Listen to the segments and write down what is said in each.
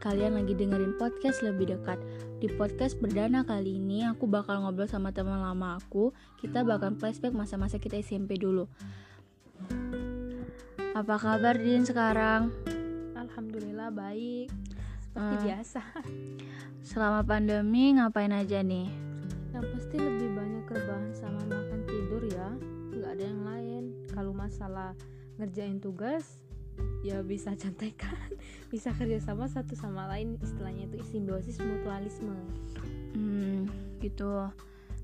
kalian lagi dengerin podcast lebih dekat. Di podcast berdana kali ini aku bakal ngobrol sama teman lama aku. Kita bakal flashback masa-masa kita SMP dulu. Apa kabar Din sekarang? Alhamdulillah baik. Seperti Hmm. biasa. Selama pandemi ngapain aja nih? Yang pasti lebih banyak rebahan sama makan tidur ya. Nggak ada yang lain. Kalau masalah ngerjain tugas ya bisa contekan, bisa kerjasama satu sama lain. Istilahnya itu simbiosis mutualisme. Hmm, gitu.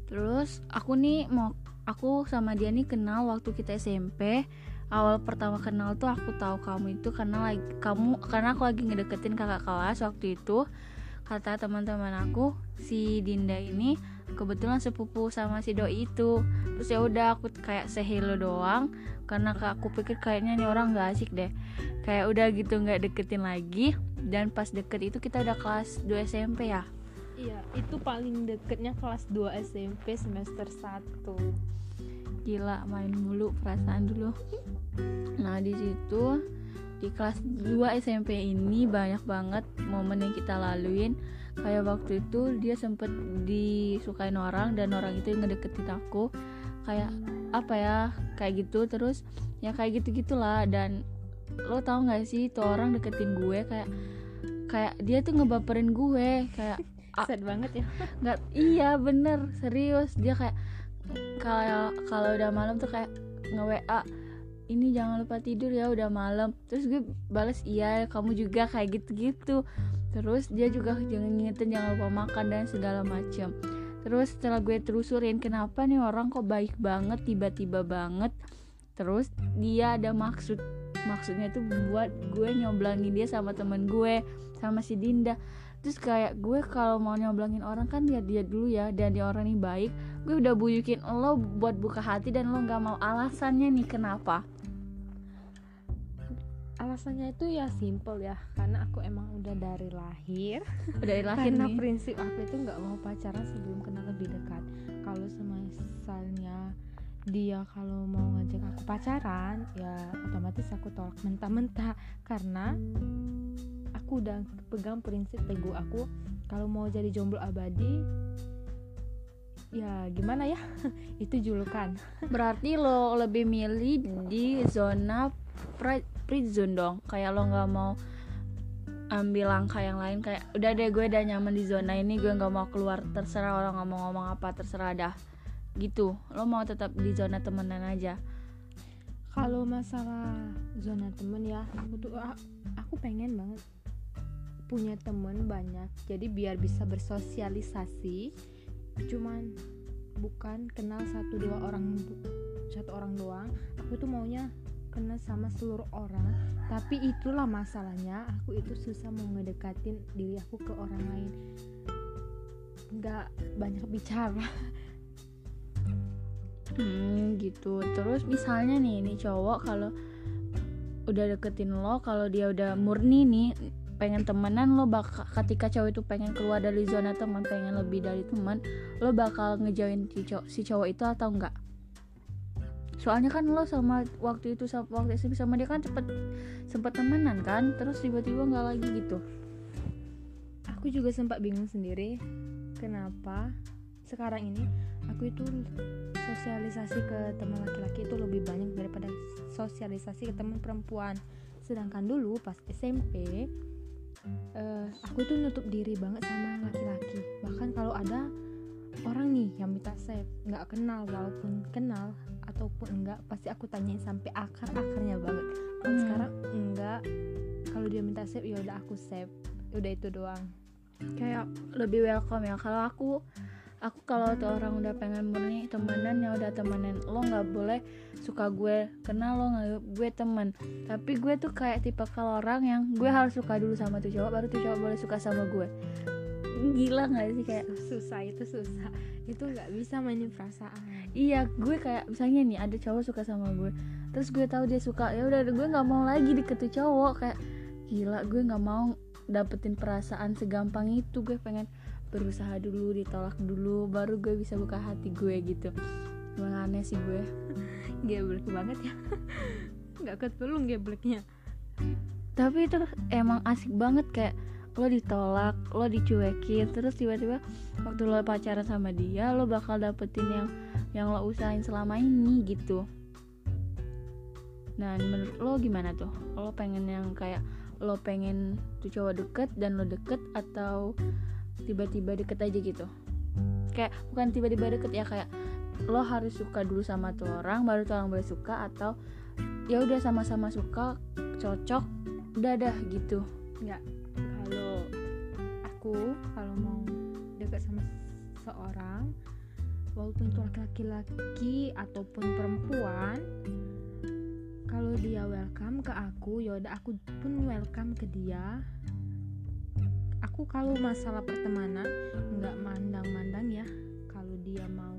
Terus aku nih mau aku sama dia nih kenal waktu kita SMP. Awal pertama kenal tuh aku tahu kamu itu karena lagi kamu karena aku lagi ngedeketin kakak kelas waktu itu. Kata teman-teman aku, si Dinda ini kebetulan sepupu sama si doi itu. Terus ya udah aku kayak say hello doang karena aku pikir kayaknya nih orang gak asik deh. Kayak udah gitu nggak deketin lagi dan pas deket itu kita udah kelas 2 SMP ya. Iya, itu paling deketnya kelas 2 SMP semester 1. gila main mulu perasaan dulu nah di situ di kelas 2 SMP ini banyak banget momen yang kita laluin. Kayak waktu itu dia sempet disukain orang dan orang itu yang ngedeketin aku. Kayak apa ya kayak gitu. Terus ya kayak gitu gitulah dan lo tau gak sih tuh orang deketin gue kayak kayak dia tuh ngebaperin gue. Kayak. Sad banget ya. nggak iya bener. Serius. Dia kayak kalau kalau udah malam tuh kayak nge WA ini jangan lupa tidur ya udah malam. Terus gue balas iya kamu juga kayak gitu gitu terus dia juga jangan ngingetin jangan lupa makan dan segala macam terus setelah gue terusurin kenapa nih orang kok baik banget tiba-tiba banget? Terus dia ada maksud maksudnya tuh buat gue nyoblangin dia sama temen gue sama si Dinda. Terus kayak gue kalau mau nyoblangin orang kan lihat dia dulu ya dan dia orang ini baik gue udah buyukin lo buat buka hati dan lo nggak mau alasannya nih kenapa Alasannya itu ya simple ya, karena aku emang udah dari lahir. Dari lahir karena nih. prinsip aku itu nggak mau pacaran sebelum kenal lebih dekat. Kalau misalnya dia kalau mau ngajak aku pacaran ya otomatis aku tolak mentah-mentah. Karena aku udah pegang prinsip teguh aku kalau mau jadi jomblo abadi ya gimana ya? Itu julukan. Berarti lo lebih milih di zona free zone dong. Kayak lo nggak mau ambil langkah yang lain kayak udah deh gue udah nyaman di zona ini gue nggak mau keluar terserah orang ngomong ngomong apa terserah dah. Gitu. Lo mau tetap di zona temenan aja. Kalau masalah zona temen ya aku tuh aku pengen banget punya temen banyak. Jadi biar bisa bersosialisasi cuman bukan kenal satu dua orang satu orang doang. Aku tuh maunya kenal sama seluruh orang. Tapi itulah masalahnya aku itu susah mau ngedekatin diri aku ke orang lain. Nggak banyak bicara. Hmm gitu. Terus misalnya nih Ini cowok kalau Udah deketin lo Kalau dia udah murni nih Pengen temenan lo bakal Ketika cowok itu pengen keluar dari zona teman Pengen lebih dari teman Lo bakal ngejauhin si cowok itu atau enggak Soalnya kan lo sama Waktu itu sama, Waktu SMP sama dia kan cepet Sempet temenan kan Terus tiba-tiba nggak lagi gitu. Aku juga sempat bingung sendiri kenapa sekarang ini aku itu sosialisasi ke teman laki-laki itu lebih banyak daripada sosialisasi ke teman perempuan. Sedangkan dulu pas SMP eh, aku tuh nutup diri banget sama laki-laki. Bahkan kalau ada orang nih yang minta save nggak kenal walaupun kenal ataupun enggak pasti aku tanyain sampai akar-akarnya banget. Kalau Hmm. sekarang enggak kalau dia minta save ya udah aku save. Udah itu doang. Kayak lebih welcome ya. Kalau aku aku kalau tuh orang udah pengen murni temenan ya udah temenan lo nggak boleh suka gue kenal lo nggak gue temen. Tapi gue tuh kayak tipe kalau orang yang gue harus suka dulu sama tuh cowok baru tuh cowok boleh suka sama gue gila nggak sih kayak susah itu susah. Itu nggak bisa mainin perasaan. Iya gue kayak misalnya nih ada cowok suka sama gue. Terus gue tahu dia suka ya udah gue nggak mau lagi deket tuh cowok kayak gila gue nggak mau dapetin perasaan segampang itu. Gue pengen berusaha dulu ditolak dulu baru gue bisa buka hati gue gitu. Emang aneh sih gue. Geblek banget ya. Nggak ketulung gebleknya. Tapi itu emang asik banget kayak lo ditolak lo dicuekin terus tiba-tiba waktu lo pacaran sama dia lo bakal dapetin yang yang lo usahain selama ini gitu. Dan menurut lo gimana tuh? Lo pengen yang kayak lo pengen tuh cowok deket dan lo deket atau tiba-tiba deket aja gitu? Kayak bukan tiba-tiba deket ya kayak lo harus suka dulu sama tuh orang baru tuh orang boleh suka atau ya udah sama-sama suka cocok udah dah gitu. Nggak aku kalau mau dekat sama seorang walaupun itu laki-laki ataupun perempuan kalau dia welcome ke aku yaudah aku pun welcome ke dia. Aku kalau masalah pertemanan nggak mandang-mandang ya. Kalau dia mau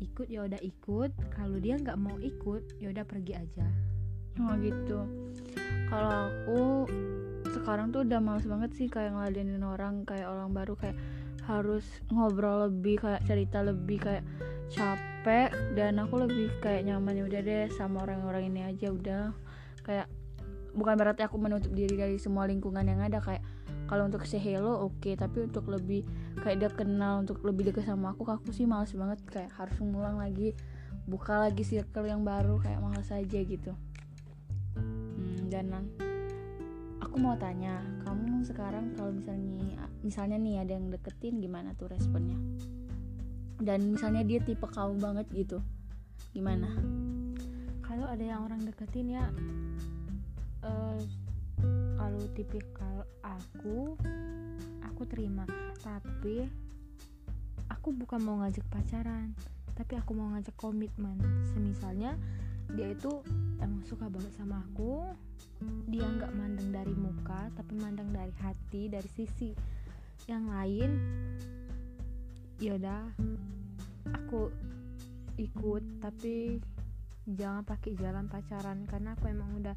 ikut ya udah ikut. Kalau dia nggak mau ikut ya udah pergi aja. Oh gitu. Kalau aku sekarang tuh udah males banget sih kayak ngeladenin orang kayak orang baru kayak harus ngobrol lebih kayak cerita lebih kayak capek. Dan aku lebih kayak nyaman ya udah deh sama orang-orang ini aja udah. Kayak bukan berarti aku menutup diri dari semua lingkungan yang ada kayak kalau untuk say hello oke. Okay, tapi untuk lebih kayak dia kenal untuk lebih dekat sama aku aku sih males banget. Kayak harus ngulang lagi buka lagi circle yang baru kayak males aja gitu. Hmm, dan aku mau tanya kamu sekarang kalau misalnya misalnya nih ada yang deketin gimana tuh responnya? Dan misalnya dia tipe kamu banget gitu gimana? Kalau ada yang orang deketin ya uh, kalau tipikal aku aku terima. Tapi aku bukan mau ngajak pacaran tapi aku mau ngajak komitmen. Semisalnya dia itu emang suka banget sama aku. Dia nggak mandang dari muka tapi mandang dari hati dari sisi yang lain. Yaudah aku ikut tapi jangan pakai jalan pacaran karena aku emang udah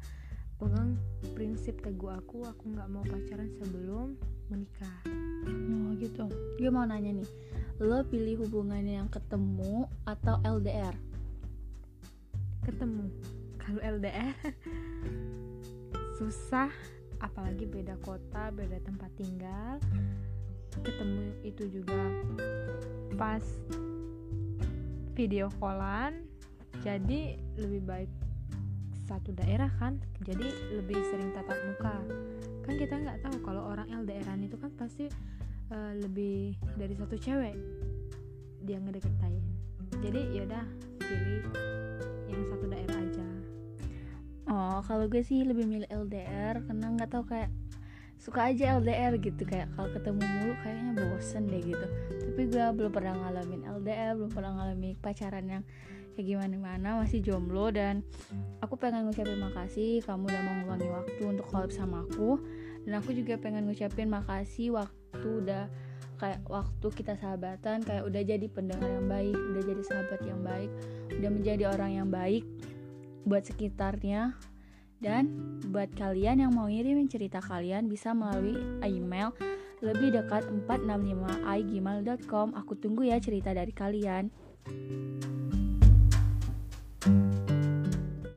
pegang prinsip teguh aku aku nggak mau pacaran sebelum menikah. Oh gitu. Gue mau nanya nih lo pilih hubungannya yang ketemu atau LDR ketemu. Kalau LDR susah apalagi beda kota beda tempat tinggal. Ketemu itu juga pas video callan jadi lebih baik satu daerah kan jadi lebih sering tatap muka. Kan kita nggak tahu kalau orang LDRan itu kan pasti uh, lebih dari satu cewek dia ngedeketin jadi yaudah pilih yang satu daerah aja. Oh kalau gue sih lebih milih LDR karena nggak tahu kayak suka aja LDR gitu kayak kalau ketemu mulu kayaknya bosen deh gitu. Tapi gue belum pernah ngalamin LDR belum pernah ngalamin pacaran yang kayak gimana mana masih jomblo dan aku pengen ngucapin makasih kamu udah mau ngeluangin waktu untuk collab sama aku. Dan aku juga pengen ngucapin makasih waktu udah kayak waktu kita sahabatan kayak udah jadi pendengar yang baik udah jadi sahabat yang baik udah menjadi orang yang baik buat sekitarnya dan buat kalian yang mau ngirimin cerita kalian bisa melalui email lebih dekat 465 igmail.com Aku tunggu ya cerita dari kalian.